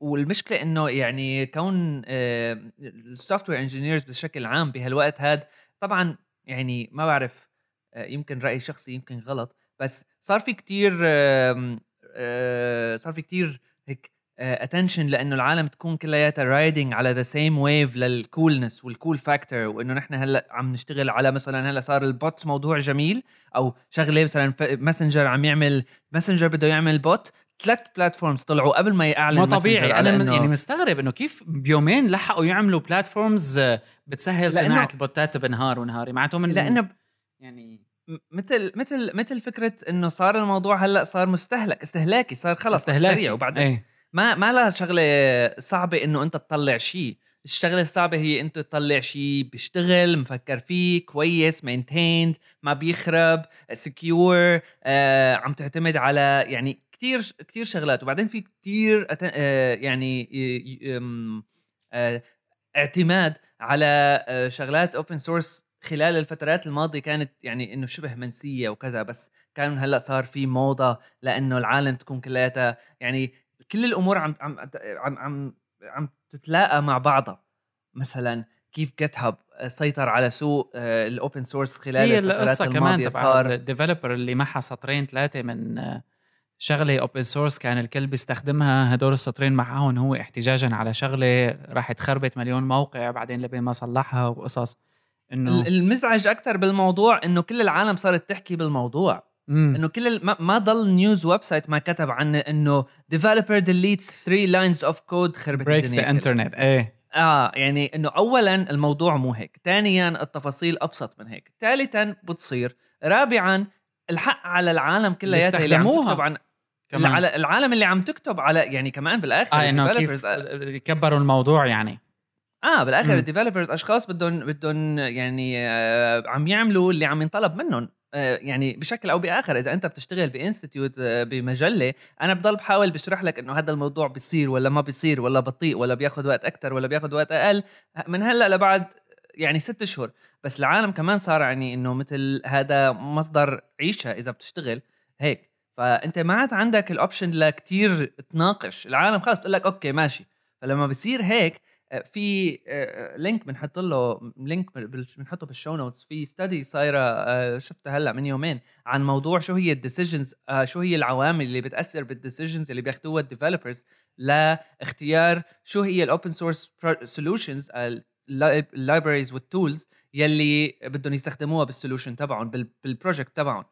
والمشكلة إنه يعني كون ال software engineers بشكل عام بهالوقت هذا طبعا يعني ما بعرف آه، يمكن رأي شخصي يمكن غلط بس صار في كتير آه، صار في كتير هيك attention آه، لإنه العالم تكون كلياتها riding على the same wave لل coolness وال cool factor وإنه نحن هلأ عم نشتغل على مثلا هلأ صار ال bot موضوع جميل أو شغلة مثلا Messenger عم يعمل ماسنجر بده يعمل بوت ثلاث platforms طلعوا قبل ما يعلن ما طبيعي. أنا من يعني مستغرب إنه كيف بيومين لحقوا يعملوا platforms آه، بتسهل صناعة البوتات بنهار ونهار. معناته من لأنه يعني مثل مثل مثل فكرة إنه صار الموضوع هلأ صار مستهلك استهلاكي صار خلص استهلاكي سريع وبعدين إيه. ما ما لها شغلة صعبة إنه أنت تطلع شيء. الشغلة الصعبة هي أنت تطلع شيء بيشتغل مفكر فيه كويس maintained ما بيخرب secure آه عم تعتمد على يعني كتير كتير شغلات وبعدين في كتير. آه يعني. آه اعتماد على آه شغلات open source خلال الفترات الماضية كانت يعني إنه شبه منسية وكذا بس كان هلأ صار في موضة لأنه العالم تكون كلياتها يعني كل الأمور عم عم عم عم, عم تتلاقى مع بعضها مثلا كيف GitHub سيطر على سوق ال open source خلال هي القصة كمان تبع ال developer اللي معها سطرين ثلاثة من شغلة open source كان الكل بيستخدمها هدول السطرين معهم هو احتجاجا على شغلة راح تخربط مليون موقع بعدين لبين ما صلحها وقصص. إنه المزعج أكثر بالموضوع إنه كل العالم صارت تحكي بالموضوع. مم. إنه كل ما, ما ضل news website ما كتب عن إنه developer deletes 3 lines of code خربت breaks the internet إيه. آه يعني إنه اولا الموضوع مو هيك ثانيا التفاصيل أبسط من هيك ثالثا بتصير رابعا الحق على العالم كلياتها اللي عم تكتب عن كمان. على العالم اللي عم تكتب على يعني كمان بالآخر آه إنه كيف يكبروا الموضوع يعني. آه بالآخر ال developers أشخاص بدهم بدهم يعني آه عم يعملوا اللي عم ينطلب منهم آه يعني بشكل أو بآخر. إذا أنت بتشتغل ب institute آه بمجلة أنا بضل بحاول بشرح لك إنه هذا الموضوع بيصير ولا ما بيصير ولا بطيء ولا بياخذ وقت أكثر ولا بياخذ وقت أقل. من هلأ لبعد يعني ست اشهر بس العالم كمان صار يعني إنه مثل هذا مصدر عيشة إذا بتشتغل هيك. فأنت ما عاد عندك ال option لكتير تناقش. العالم خلص بتقول لك okay ماشي. فلما بصير هيك آه، في link بنحط له link بنحطه بال show notes في study صايرة آه، شفتها هلأ من يومين عن موضوع شو هي ال decisions آه، شو هي العوامل اللي بتأثر بال decisions اللي بياخذوها ال developers لاختيار شو هي ال open source solutions ال libraries وال tools يلي بدهم يستخدموها بال solution تبعهم بال project تبعهم.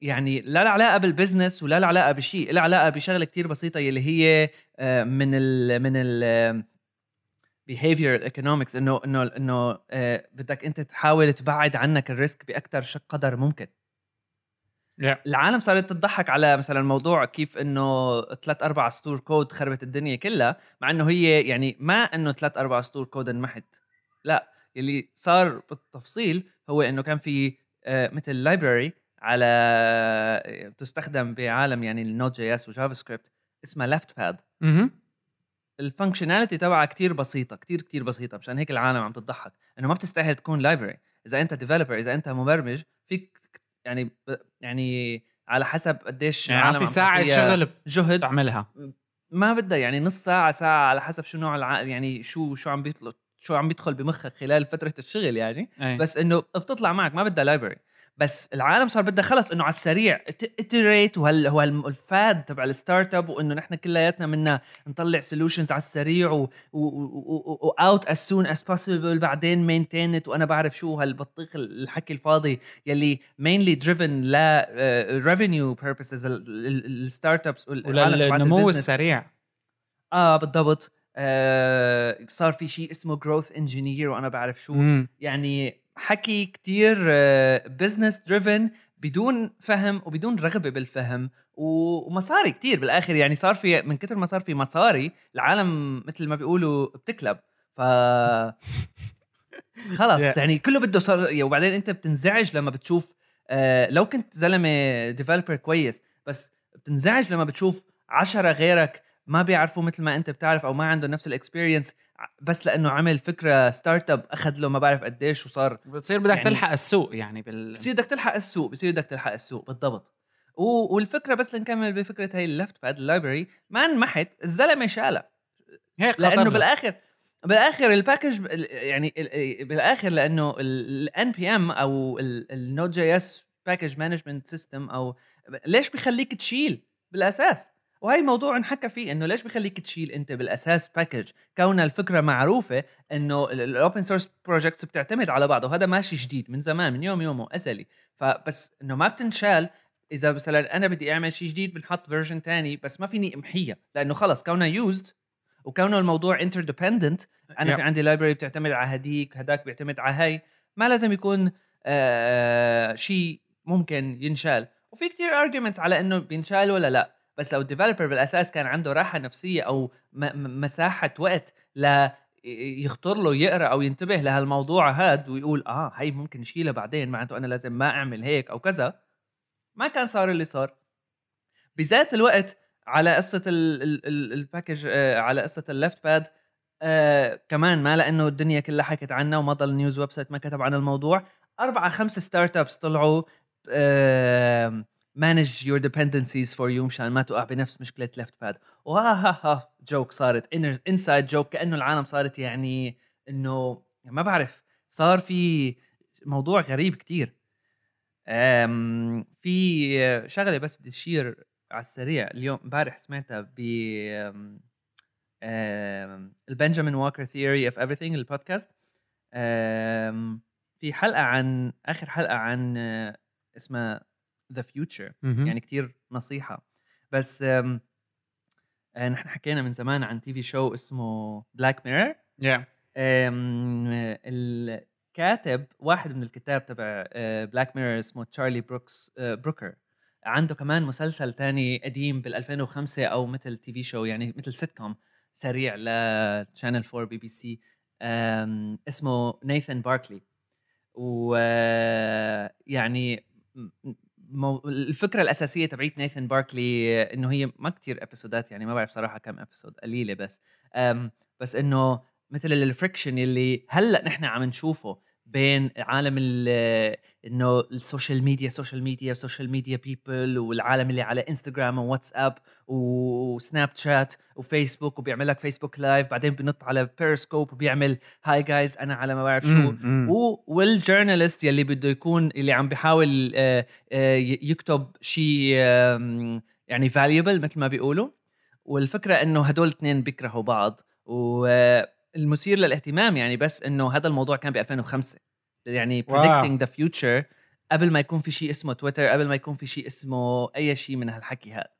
يعني لا له علاقه بال business ولا له علاقه بشيء له علاقه بشغلة كتير بسيطة يلي هي آه، من ال من ال behavior economics إنه إنه إنه آه، بدك أنت تحاول تبعد عنك ال risk باكثر قدر ممكن yeah. العالم صارت تضحك على مثلا موضوع كيف إنه ثلاث أربع سطور كود خربت الدنيا كلها مع إنه هي يعني ما إنه ثلاث أربع سطور كود انمحت لا اللي صار بالتفصيل هو إنه كان في آه، مثل library على تستخدم بعالم يعني ال Node JS و JavaScript اسمها left-pad. ال functionality تبعها كتير بسيطة كتير كتير بسيطة مشان هيك العالم عم تضحك. إنه ما بتستاهل تكون library إذا أنت developer إذا أنت مبرمج فيك يعني يعني على حسب قديش يعني اعطي ساعه شغل جهد. تعملها. ما بدها يعني نص ساعة ساعة على حسب شو نوع الع... يعني شو شو عم بيطلع شو عم بيدخل بمخك خلال فترة الشغل يعني. أي. بس إنه بتطلع معك ما بدها library بس العالم صار بدها خلص إنه على السريع iterate وهال هو ال fad تبع ال startup وإنه نحن كلياتنا منا نطلع solutions على السريع و out as soon as possible بعدين maintain it وأنا بعرف شو هالبطيخ الحكي الفاضي يلي mainly driven ل revenue purposes ال startups وللنمو السريع. آه بالضبط. آه صار في شيء اسمه growth engineer وأنا بعرف شو. مم. يعني حكي كتير business driven بدون فهم وبدون رغبة بالفهم ومصاري كتير بالآخر. يعني صار في من كثر ما صار في مصاري العالم مثل ما بيقولوا بتكلب. ف خلص يعني كله بده صار يعني وبعدين انت بتنزعج لما بتشوف آه لو كنت زلمة developer كويس بس بتنزعج لما بتشوف عشرة غيرك ما بيعرفوا مثل ما أنت بتعرف أو ما عندهم نفس ال experience بس لأنه عمل فكرة startup أخذ له ما بعرف قديش وصار بتصير بدك يعني تلحق السوق يعني بال بصير بدك تلحق السوق بصير بدك تلحق السوق بالضبط. و... والفكرة بس لنكمل بفكرة هي ال left-pad ال library ما انمحت الزلمة شالها. هيك لأنه بالآخر بالآخر ال package يعني بالآخر لأنه ال NPM أو ال Node JS package management system أو ليش بخليك تشيل؟ بالأساس. وهي موضوع انحكى فيه إنه ليش بخليك تشيل أنت بالأساس package كون الفكرة معروفة إنه ال open source projects بتعتمد على بعض وهذا ماشي جديد من زمان من يوم يومه ازلي فبس إنه ما بتنشال إذا مثلا أنا بدي أعمل شيء جديد بنحط version تاني بس ما فيني أمحيها. لأنه خلص كونها used وكونه الموضوع interdependent أنا في عندي library بتعتمد على هديك هداك بيعتمد على هاي ما لازم يكون آه شيء ممكن ينشال. وفي كتير arguments على إنه بينشال ولا لأ. بس لو ال developer بالأساس كان عنده راحة نفسية أو مساحة وقت ل يخطر له يقرأ أو ينتبه لهالموضوع هاد ويقول آه هي ممكن نشيلها بعدين معناته أنا لازم ما أعمل هيك أو كذا. ما كان صار اللي صار. بذات الوقت على قصة ال package آه، على قصة ال left-pad آه كمان ما لأنه الدنيا كلها حكت عنها وما ضل news website ما كتب عن الموضوع أربعة خمس startups طلعوا manage your dependencies for you مشان ما تقع بنفس مشكلة left-pad و haha joke صارت inside joke كأنه العالم صارت يعني إنه ما بعرف صار في موضوع غريب كتير. في شغلة بس بدي اشير على السريع. اليوم امبارح سمعتها ب ال Benjamen Walker Theory of Everything البودكاست. في حلقة عن آخر حلقة عن اسمها the future يعني كتير نصيحة. بس آه، نحن حكينا من زمان عن TV show اسمه Black Mirror yeah. الكاتب واحد من الكتاب تبع Black Mirror اسمه تشارلي بروكس بروكر عنده كمان مسلسل تاني قديم بال 2005 أو مثل TV show يعني مثل سيت كوم سريع ل Channel 4 بي بي سي اسمه Nathan Barley ويعني مو... الفكرة الأساسية تبعيت Nathan Barley إنه هي ما كتير episode ات يعني ما بعرف صراحة كم episode قليلة بس بس إنه مثل ال friction اللي هلأ نحن عم نشوفه بين عالم إنه ال social media social media social media people والعالم اللي على انستغرام وواتساب وسناب شات وفيسبوك وبيعمل لك Facebook Live بعدين بنط على بيرسكوب وبيعمل hey guys أنا على ما بعرف شو. وال journalist يلي بده يكون اللي عم بيحاول آه، آه، يكتب شيء يعني valuable مثل ما بيقولوا. والفكرة إنه هدول الاثنين بيكرهوا بعض و المثير للاهتمام يعني بس إنه هذا الموضوع كان ب 2005 يعني predicting the future قبل ما يكون في شيء اسمه تويتر قبل ما يكون في شيء اسمه أي شيء من هالحكي هذا.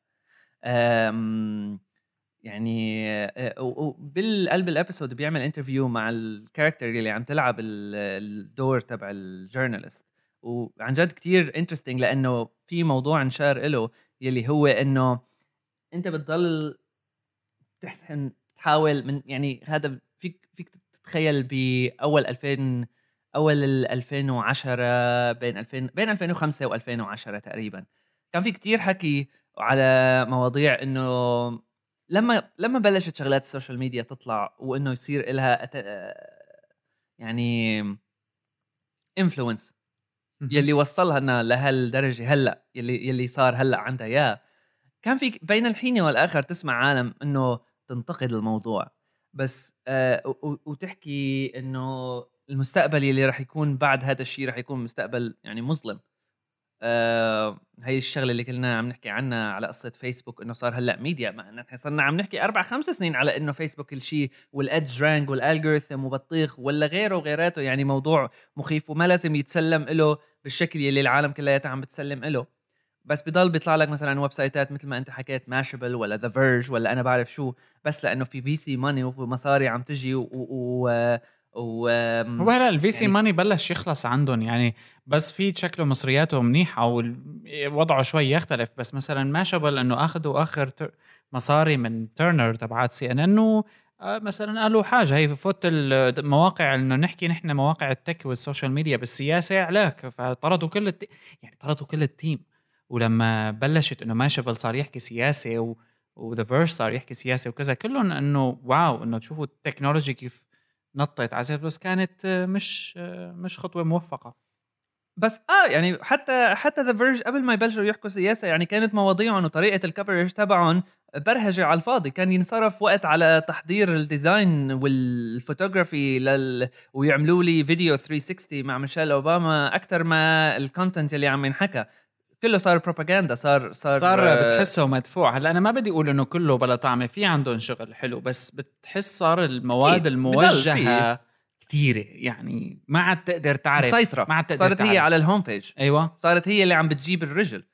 يعني بالقلب ال episode بيعمل interview مع ال character اللي عم تلعب الدور تبع ال journalist وعن جد كتير interesting لأنه في موضوع انشار له يلي هو إنه أنت بتضل تحاول من يعني هذا فيك فيك تتخيل باول 2000 أول 2010 بين 2000 بين 2005 و2010 تقريبا. كان في كتير حكي على مواضيع إنه لما لما بلشت شغلات ال social media تطلع وإنه يصير لها أت... يعني influence يلي وصلها لهالدرجة هلأ يلي يلي صار هلأ عندها إياه. كان في بين الحين والآخر تسمع عالم إنه تنتقد الموضوع. بس آه وتحكي إنه المستقبل اللي راح يكون بعد هذا الشيء راح يكون مستقبل يعني مظلم. آه هي الشغلة اللي كلنا عم نحكي عنها على قصة فيسبوك إنه صار هلأ ميديا ما نحن صرنا عم نحكي أربع خمس سنين على إنه فيسبوك الشيء وال EdgeRank وال algorithm وبطيخ ولا غيره وغيراته يعني موضوع مخيف وما لازم يتسلم له بالشكل اللي العالم كلياتها عم بتسلم له بس بضل بيطلع لك مثلا website ات مثل ما أنت حكيت Mashable ولا The Verge ولا أنا بعرف شو بس لأنه في VC money ومصاري عم تجي و, و و هو هلأ ال VC money بلش يخلص عندهم يعني بس في شكله مصرياته منيحه ووضعه شوي يختلف. بس مثلا Mashable إنه اخذوا آخر مصاري من Turner تبعات سي ان انه مثلا قالوا حاجة هي فوت المواقع إنه نحكي نحن مواقع ال tech وال social media بالسياسة علاك فطردوا كل الت... يعني طردوا كل ال team. ولما بلشت إنه Mashable صار يحكي سياسة و... و The Verge صار يحكي سياسة وكذا كلهم إنه wow إنه تشوفوا ال technology كيف نطت على بس كانت مش مش خطوة موفقة. بس آه يعني حتى حتى The Verge قبل ما يبلشوا يحكوا سياسة يعني كانت مواضيعهم وطريقة ال coverage تبعهم بهرجة على الفاضي. كان ينصرف وقت على تحضير ال design وال photography لل... ويعملوا لي فيديو 360 مع ميشيل أوباما أكثر ما ال content اللي عم ينحكى. كله صار بروباغندا صار صار صار بتحسه مدفوع. هلا أنا ما بدي أقول إنه كله بلا طعمه في عندهم شغل حلو بس بتحس صار المواد الموجهة كثيره يعني ما عاد تقدر تعرف مسيطرة. ما عاد تقدر صارت تعرف. هي على ال home page أيوه. صارت هي اللي عم بتجيب الرجل.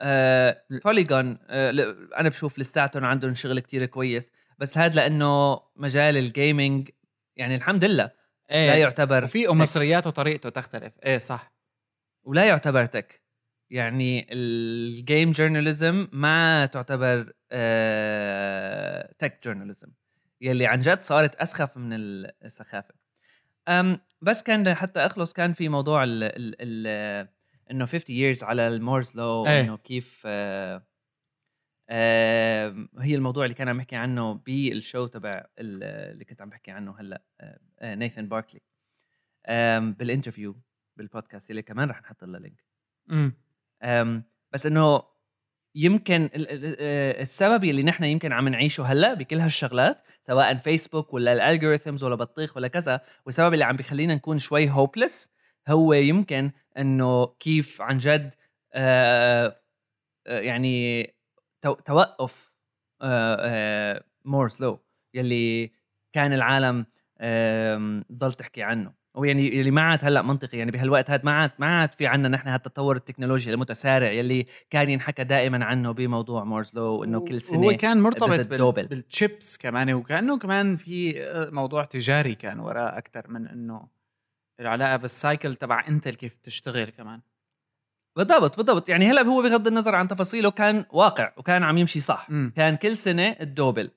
آه Polygon آه أنا بشوف لساتهم عندهم شغل كتير كويس بس هذا لأنه مجال ال gaming يعني الحمد لله إيه. لا يعتبر وفي مصرياته وطريقته تختلف. إيه صح. ولا يعتبر tech يعني ال game journalism ما تعتبر tech journalism يلي عن جد صارت أسخف من السخافة. بس كان حتى أخلص كان في موضوع ال ال ال إنه 50 years على ال Moore's Law إيه. إنه كيف آه آم، هي الموضوع اللي كان عم بحكي عنه بال show تبع ال- اللي كنت عم بحكي عنه هلأ آه، Nathan Barley. آم، بال interview بالبودكاست اللي كمان رح نحط لها link امم أم، بس إنه يمكن آه، السبب اللي نحن يمكن عم نعيشه هلأ بكل هالشغلات سواء فيسبوك ولا ال algorithms ولا بطيخ ولا كذا والسبب اللي عم بيخلينا نكون شوي hopeless هو يمكن إنه كيف عن جد آه، آه، يعني تو- توقف Moore's Law يلي كان العالم ضل تحكي عنه. ويعني اللي ما عاد هلأ منطقي يعني بهالوقت هذا ما عاد ما عاد في عندنا نحن هالتطور التكنولوجي المتسارع يلي كان ينحكى دائما عنه بموضوع Moore's Law انه كل سنة هو كان مرتبط بال... بالتشيبس كمان وكأنه كمان في موضوع تجاري كان وراه أكثر من إنه العلاقة بال cycle تبع انت كيف بتشتغل كمان. بالضبط بالضبط. يعني هلأ هو بغض النظر عن تفاصيله كان واقع وكان عم يمشي صح. مم. كان كل سنة ال double.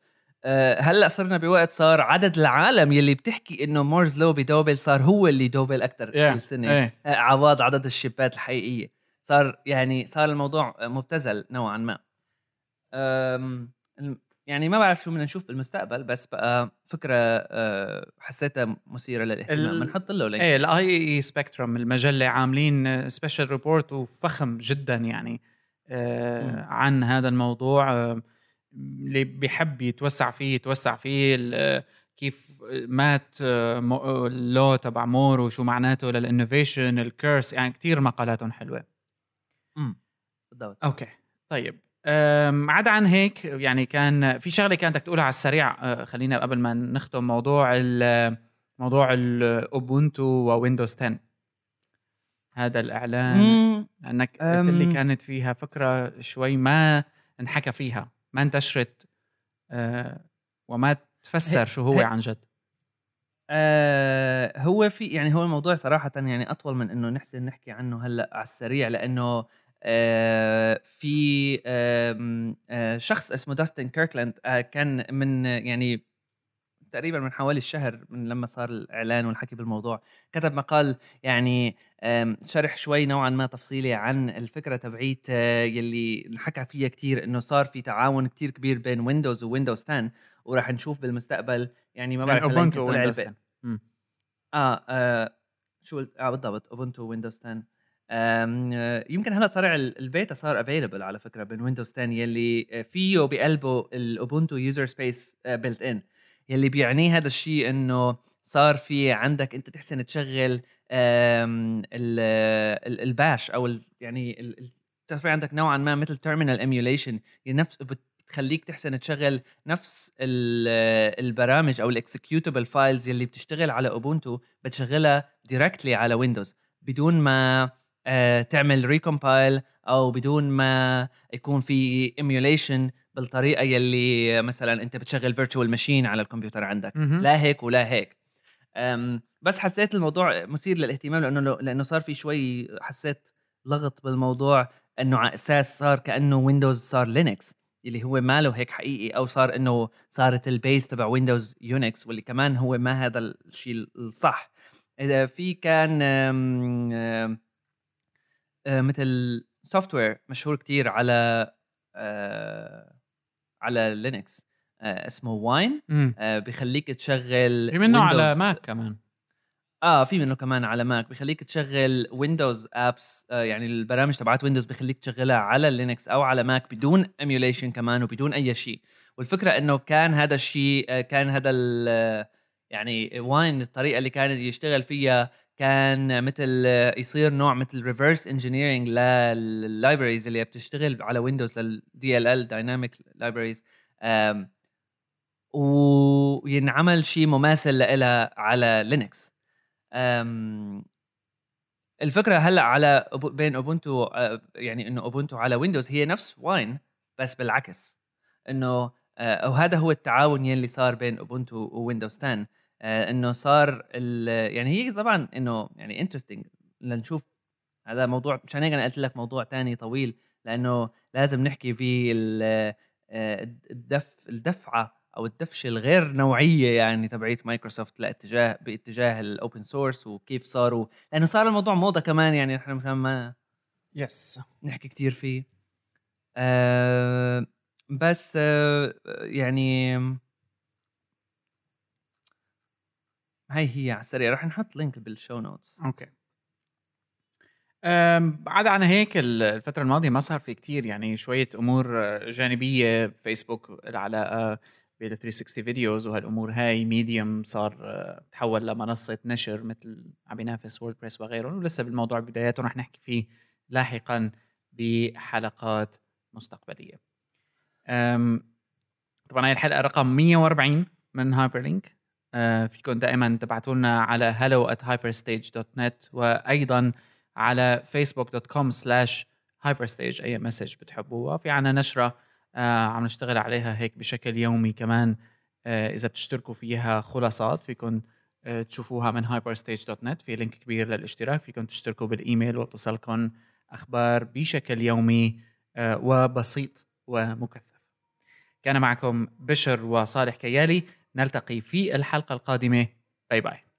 هلأ صرنا بوقت صار عدد العالم يلي بتحكي إنه Moore's Law بدوبل صار هو اللي دوبل أكثر Yeah. كل سنة. إيه. آه، عوض عدد ال chipات الحقيقية. صار يعني صار الموضوع مبتذل نوعا ما. يعني ما بعرف شو بدنا نشوف بالمستقبل بس بقى فكرة أه، حسيتها مثيرة للاهتمام. بنحط له link إيه ال IEEE Spectrum المجلة عاملين special report وفخم جدا يعني آه. عن هذا الموضوع. آه اللي بيحب يتوسع فيه يتوسع فيه آه، كيف مات آه، آه، ال law تبع Moore وشو معناته لل innovation ال curves يعني كتير مقالاتهم حلوة مم. بالضبط okay طيب عدا عن هيك يعني كان في شغلة كانت بدك تقولها على السريع أه، خلينا قبل ما نختم موضوع ال موضوع ال Ubuntu و Windows 10 هذا الإعلان. لأنك قلت لي. كانت فيها فكرة شوي ما انحكى فيها ما انتشرت أه، وما تفسر شو هو عن جد. آه هو في يعني هو الموضوع صراحة يعني أطول من إنه نحسن نحكي عنه هلأ على السريع لأنه آه في آه شخص اسمه داستن كيركلاند آه كان من يعني تقريبا من حوالي الشهر من لما صار الإعلان والحكي بالموضوع كتب مقال يعني شرح شوي نوعا ما تفصيلي عن الفكرة تبعيت آه، يلي انحكى فيها كتير إنه صار في تعاون كتير كبير بين Windows و Windows 10 وراح نشوف بالمستقبل يعني ما بعرف Ubuntu Windows الب- 10 مم. آه, آه شو قلت؟ آه بالضبط Ubuntu Windows 10 آم، آه، يمكن هلا صار ال- البيتا صار available على فكرة بين Windows 10 يلي آه، فيه بقلبه ال Ubuntu user space built in يلي بيعنيه هذا الشيء إنه صار في عندك أنت تحسن تشغل ال Bash أو يعني صار عندك نوعا ما مثل terminal emulation نفس بتخليك تحسن تشغل نفس ال- البرامج أو ال executable files يلي بتشتغل على Ubuntu بتشغلها directly على Windows بدون ما آه، تعمل recompile أو بدون ما يكون في emulation بالطريقة يلي مثلا أنت بتشغل virtual machine على الكمبيوتر عندك. لا هيك ولا هيك. بس حسيت الموضوع مثير للاهتمام لأنه لأنه صار في شوي حسيت لغط بالموضوع إنه على أساس صار كأنه Windows صار Linux اللي هو ما له هيك حقيقي أو صار إنه صارت ال base تبع Windows Unix واللي كمان هو ما هذا الشيء الصح. إذا في كان مثل software مشهور كتير على أه، على Linux. أه، اسمه Wine مم. بخليك تشغل في منه على Mac كمان. آه في منه كمان على Mac بخليك تشغل Windows apps آه يعني البرامج تبعت Windows بخليك تشغلها على Linux أو على Mac بدون emulation كمان وبدون أي شيء. والفكرة إنه كان هذا الشيء آه كان هذا ال- يعني Wine الطريقة اللي كان يشتغل فيها كان مثل يصير نوع مثل reverse engineering لل libraries اللي بتشتغل على Windows لل DLL dynamic libraries وينعمل شيء مماثل لها على Linux الفكرة هلأ على بين Ubuntu آه، يعني إنه Ubuntu على Windows هي نفس Wine بس بالعكس إنه آه، وهذا هو التعاون يلي صار بين Ubuntu و Windows 10 آه، إنه صار يعني هي طبعا إنه يعني interesting لنشوف هذا موضوع مشان هيك أنا قلت لك موضوع تاني طويل لأنه لازم نحكي بال آه، الدف الدفعة أو الدفشة الغير نوعية يعني تبعيت مايكروسوفت لاتجاه باتجاه ال open source وكيف صاروا لأنه صار الموضوع موضة كمان يعني نحن مشان ما يس نحكي كتير فيه. آه بس آه، يعني هاي هي على السريع رح نحط link بال show notes okay. بعد عن هيك الفترة الماضية ما صار في كتير يعني شوية أمور آه، جانبية فيسبوك العلاقة بال 360 videos وهالأمور هاي Medium صار آه، تحول لمنصة نشر مثل عم ينافس WordPress وغيره ولسه بالموضوع بداياته رح نحكي فيه لاحقا بحلقات مستقبلية. طبعا هاي الحلقة رقم 140 من Hyperlink فيكم دائما تبعتوا لنا على hello at hyperstage.net وأيضا على facebook.com slash hyperstage أي message بتحبوها في عنا نشرة آه عم نشتغل عليها هيك بشكل يومي كمان آه إذا بتشتركوا فيها خلاصات فيكم آه تشوفوها من hyperstage.net في link كبير للاشتراك فيكم تشتركوا بالإيميل وتصلكم أخبار بشكل يومي آه وبسيط ومكثف. كان معكم بشر وصالح كيالي. نلتقي في الحلقة القادمة. باي باي